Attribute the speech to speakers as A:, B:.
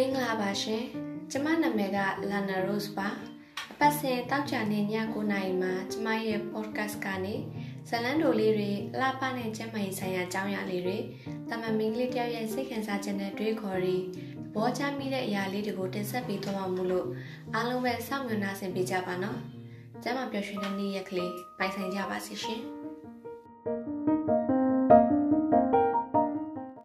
A: မင်္ဂလာပါရှင်ကျမနာမည်က Lana Rose ပါအပတ်စဉ်တောက်ကြနေည9နာရီမှာကျမရဲ့ podcast ကနေဇလန်းတိုလေးတွေအလားပါနဲ့ကျမရေးဆိုင်ရာအကြောင်းအရာလေးတွေတမန်မင်းကလေးတယောက်ရဲ့စိတ်ခံစားချက်နဲ့တွေးခေါ်ပြီးသဘောကျမိတဲ့အရာလေးတွေကိုတင်ဆက်ပေးသွားမှာမို့လို့အားလုံးပဲစောင့်မျှော်နှားဆင်ပေးကြပါနော်ကျမပျော်ရွှင်တဲ့နေ့ရက်ကလေးပိုင်ဆိုင်ကြပါစီရှင်